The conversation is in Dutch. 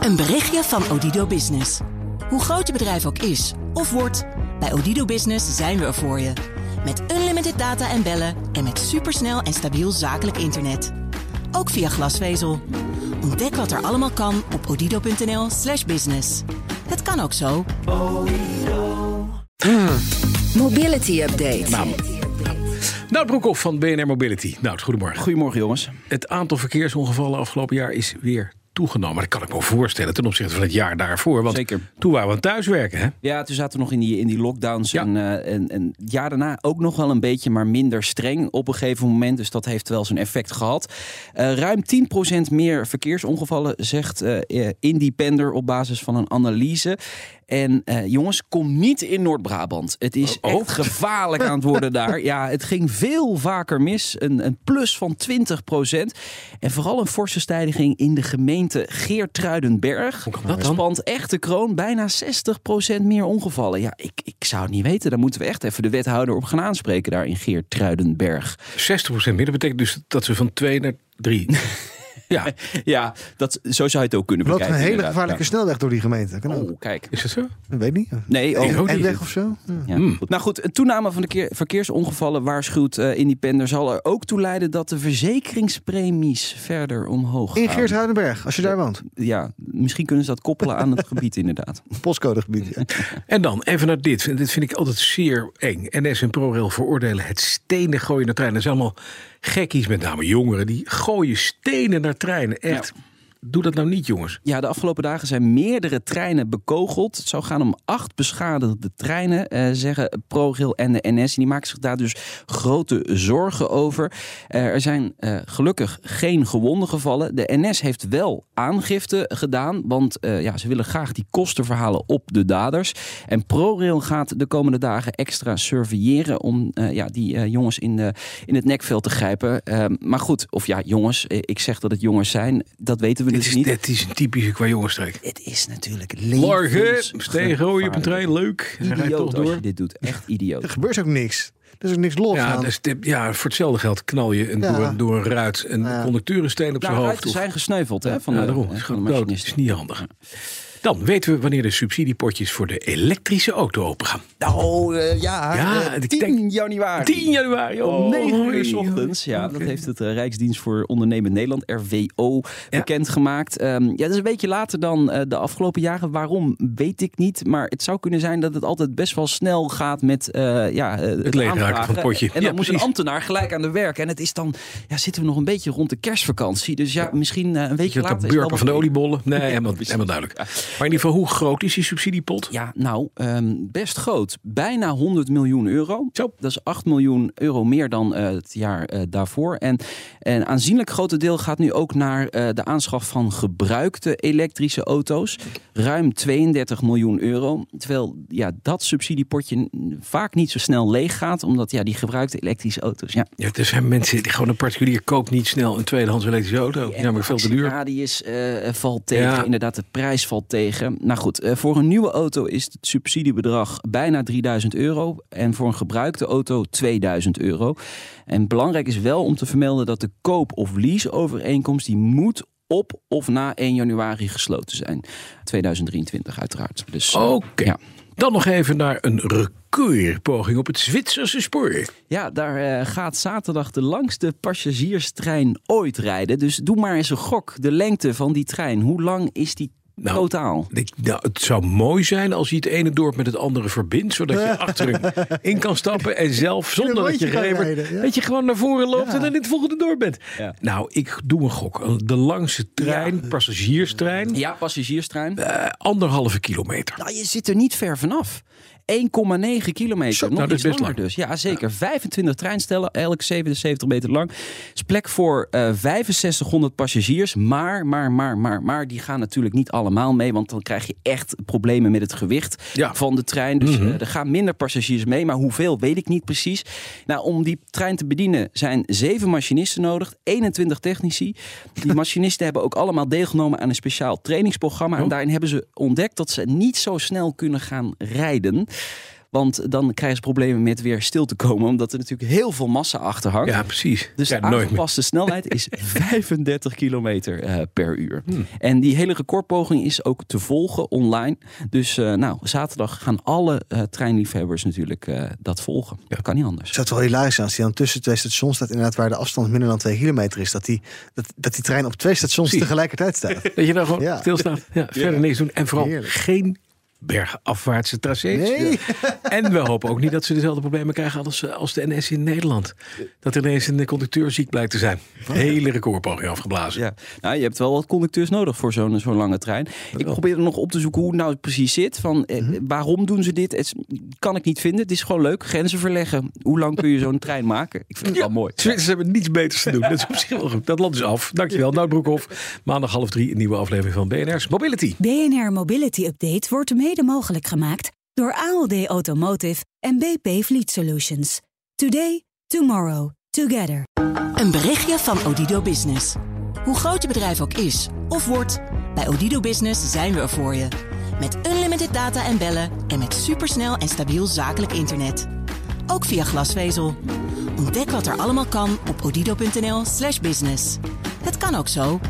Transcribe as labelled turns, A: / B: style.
A: Een berichtje van Odido Business. Hoe groot je bedrijf ook is of wordt, bij Odido Business zijn we er voor je. Met unlimited data en bellen en met supersnel en stabiel zakelijk internet. Ook via glasvezel. Ontdek wat er allemaal kan op odido.nl/slash business. Het kan ook zo.
B: Mobility Update.
C: Nou, Nou, Broekhoff van BNR Mobility. Nou, goedemorgen.
D: Goedemorgen jongens.
C: Het aantal verkeersongevallen afgelopen jaar is weer toegenomen. Dat kan ik me voorstellen ten opzichte van het jaar daarvoor. Want
D: Zeker.
C: toen waren we thuiswerken, hè?
D: Ja, toen zaten we nog in die, in die lockdowns.
C: Ja.
D: En, eh, en, en het jaar daarna ook nog wel een beetje, maar minder streng op een gegeven moment. Dus dat heeft wel zijn effect gehad. Eh, ruim 10% meer verkeersongevallen, zegt eh, Independer op basis van een analyse. En eh, jongens, kom niet in Noord-Brabant. Het is
C: Oh.
D: echt gevaarlijk aan het worden daar. Ja, het ging veel vaker mis. Een, een plus van 20%. En vooral een forse stijging in de gemeente Geertruidenberg.
C: Dat?
D: Spant echt de kroon. Bijna 60% meer ongevallen. Ja, ik, ik zou het niet weten. Daar moeten we echt even de wethouder op gaan aanspreken daar in Geertruidenberg.
C: 60% meer. Dat betekent dus dat ze van 2 naar 3. ja,
D: Ja, dat, zo zou je het ook kunnen
E: loopt
D: bekijken.
E: een hele gevaarlijke snelweg door die gemeente. Kan.
D: Oh, kijk.
C: is dat zo?
E: Ik weet niet.
D: Nee, oh,
C: ook
E: en
C: niet.
E: weg of zo? Ja.
D: Ja,
C: Hmm.
D: goed. Nou goed, een toename van de keer- verkeersongevallen waarschuwt eh Independer zal er ook toe leiden dat de verzekeringspremies verder omhoog gaan.
E: In Geertruidenberg, als je daar woont.
D: Ja, misschien kunnen ze dat koppelen aan het gebied inderdaad.
E: Postcodegebied. Ja.
C: En dan even naar dit. Dit vind ik altijd zeer eng. NS en ProRail veroordelen het stenen gooien naar treinen. Dat zijn allemaal gekkies, met name jongeren. Die gooien stenen naar treinen. Echt. Doe dat nou niet, jongens.
D: Ja, de afgelopen dagen zijn meerdere treinen bekogeld. Het zou gaan om acht beschadigde treinen, eh, zeggen ProRail en de NS. En die maken zich daar dus grote zorgen over. Eh, er zijn eh, gelukkig geen gewonden gevallen. De NS heeft wel aangifte gedaan, want eh, ja, ze willen graag die kosten verhalen op de daders. En ProRail gaat de komende dagen extra surveilleren om eh, ja, die jongens in, de, in het nekveld te grijpen. Eh, maar goed, of ja, jongens, ik zeg dat het jongens zijn, dat weten we
C: Dit
D: dus
C: is,
D: niet.
C: dit is een typische qua jongenstreek.
D: Het is natuurlijk
C: Morgen, steen gooien op een trein. Leuk.
D: Idioot
C: toch
D: als
C: door.
D: je dit doet. Echt idioot.
E: Er gebeurt ook niks. Er is ook niks los
C: Ja,
E: aan.
C: dus, ja, voor hetzelfde geld knal je een,
E: Ja.
C: door, door een ruit een
E: Ja.
C: conducteurensteen op zijn
D: Nou,
C: hoofd.
D: ruiten
C: of-
D: zijn gesneuveld hè, van
C: ja,
D: de,
C: daarom.
D: van de.
C: Het
D: machinist.
C: is niet handig. Dan weten we wanneer de subsidiepotjes voor de elektrische auto open gaan.
D: Oh, eh, ja.
C: Ja,
D: eh,
C: ik
D: 10
C: denk-
D: januari.
C: 10 januari.
D: Om
C: Oh,
D: 9 uur s ochtends. Ja, dat heeft het eh, Rijksdienst voor Ondernemend Nederland, RWO, bekendgemaakt. Ehm, ja, dat is een beetje later dan eh, de afgelopen jaren. Waarom, weet ik niet. Maar het zou kunnen zijn dat het altijd best wel snel gaat met eh, ja, eh, het,
C: leegraken van het potje.
D: En dan
C: Ja,
D: moet een ambtenaar gelijk aan de werk. En het is dan, ja, zitten we nog een beetje rond de kerstvakantie. Dus ja, misschien eh, een weekje
C: Je hebt
D: later.
C: de
D: het
C: burpen van de oliebollen. Nee, helemaal, helemaal duidelijk. Maar in ieder geval, hoe groot is die subsidiepot?
D: Ja, nou, ehm, best groot. Bijna 100 miljoen euro.
C: Zo.
D: Dat is 8 miljoen euro meer dan eh, het jaar eh, daarvoor. En een aanzienlijk grote deel gaat nu ook naar eh, de aanschaf van gebruikte elektrische auto's. Ruim 32 miljoen euro. Terwijl ja, dat subsidiepotje vaak niet zo snel leeg gaat. Omdat ja, die gebruikte elektrische auto's... Ja,
C: Ja, er zijn mensen, die gewoon een particulier koopt niet snel een tweedehands elektrische auto. Ja, maar veel te duur.
D: Radius eh, valt tegen.
C: Ja.
D: Inderdaad, de prijs valt tegen. Nou goed, eh, voor een nieuwe auto is het subsidiebedrag bijna 3000 euro. En voor een gebruikte auto 2000 euro. En belangrijk is wel om te vermelden dat de koop- of leaseovereenkomst... die moet op of na 1 januari gesloten zijn. 2023 uiteraard. Dus, eh,
C: Oké.
D: ja.
C: Dan nog even naar een recordpoging op het Zwitserse spoor.
D: Ja, daar eh, gaat zaterdag de langste passagierstrein ooit rijden. Dus doe maar eens een gok. De lengte van die trein. Hoe lang is die
C: Nou,
D: totaal?
C: Ik, nou, het zou mooi zijn als je het ene dorp met het andere verbindt. Zodat je achterin in kan stappen. En zelf, zonder dat je
E: ja.
C: dat je gewoon naar voren loopt
E: Ja.
C: en dan in het volgende dorp bent.
D: Ja.
C: Nou, ik doe een gok. De langste trein, passagierstrein,
D: Ja, passagierstrein.
C: eh, anderhalve kilometer.
D: Nou, je zit er niet ver vanaf. 1,9 kilometer.
C: Zo,
D: nog
C: nou,
D: iets langer
C: lang.
D: dus. Ja, zeker. 25 treinstellen, elk 77 meter lang. is plek voor eh 6500 passagiers. Maar, maar, maar, maar, maar, die gaan natuurlijk niet allemaal mee. Want dan krijg je echt problemen met het gewicht
C: Ja.
D: van de trein. Dus
C: Mhm.
D: eh, er gaan minder passagiers mee. Maar hoeveel, weet ik niet precies. Nou, om die trein te bedienen zijn zeven machinisten nodig. 21 technici. Die machinisten hebben ook allemaal deelgenomen aan een speciaal trainingsprogramma. En
C: Oh.
D: daarin hebben ze ontdekt dat ze niet zo snel kunnen gaan rijden. Want dan krijgen ze problemen met weer stil te komen. Omdat er natuurlijk heel veel massa achter hangt.
C: Ja, precies.
D: Dus
C: ja,
D: de aangepaste snelheid is 35 kilometer eh, per uur.
C: Hmm.
D: En die hele recordpoging is ook te volgen online. Dus eh, nou, zaterdag gaan alle eh, treinliefhebbers natuurlijk eh, dat volgen. Dat kan niet anders.
E: Zou het wel hilarisch zijn als die dan tussen twee stations staat, inderdaad waar de afstand minder dan twee kilometer is, dat die, dat, dat die trein op twee stations
C: Precies.
E: tegelijkertijd staat.
C: Dat je dan gewoon
E: Ja.
C: stilstaat. Ja, verder niks doen. En vooral
E: Heerlijk.
C: geen bergafwaartse tracés.
E: Nee.
C: En we hopen ook niet dat ze dezelfde problemen krijgen als, eh, als de NS in Nederland. Dat er ineens een conducteur ziek blijkt te zijn. Hele recordpoging afgeblazen.
D: Ja, nou, je hebt wel wat conducteurs nodig voor zo'n zo'n lange trein. Ik probeer er nog op te zoeken hoe het nou precies zit. Van, eh,
C: Mhm.
D: Waarom doen ze dit? Het kan ik niet vinden. Het is gewoon leuk. Grenzen verleggen. Hoe lang kun je zo'n trein maken? Ik vind het wel mooi.
C: Zwitsers hebben niets beters te doen. Dat is op zich wel goed. Dat land is af. Dankjewel, Nout Broekhoff. Maandag half drie een nieuwe aflevering van BNR's Mobility.
F: BNR Mobility Update wordt mede mogelijk gemaakt door ALD Automotive en BP Fleet Solutions. Today, tomorrow, together.
A: Een berichtje van Odido Business. Hoe groot je bedrijf ook is of wordt, bij Odido Business zijn we er voor je. Met unlimited data en bellen en met supersnel en stabiel zakelijk internet. Ook via glasvezel. Ontdek wat er allemaal kan op odido.nl/slash business. Het kan ook zo.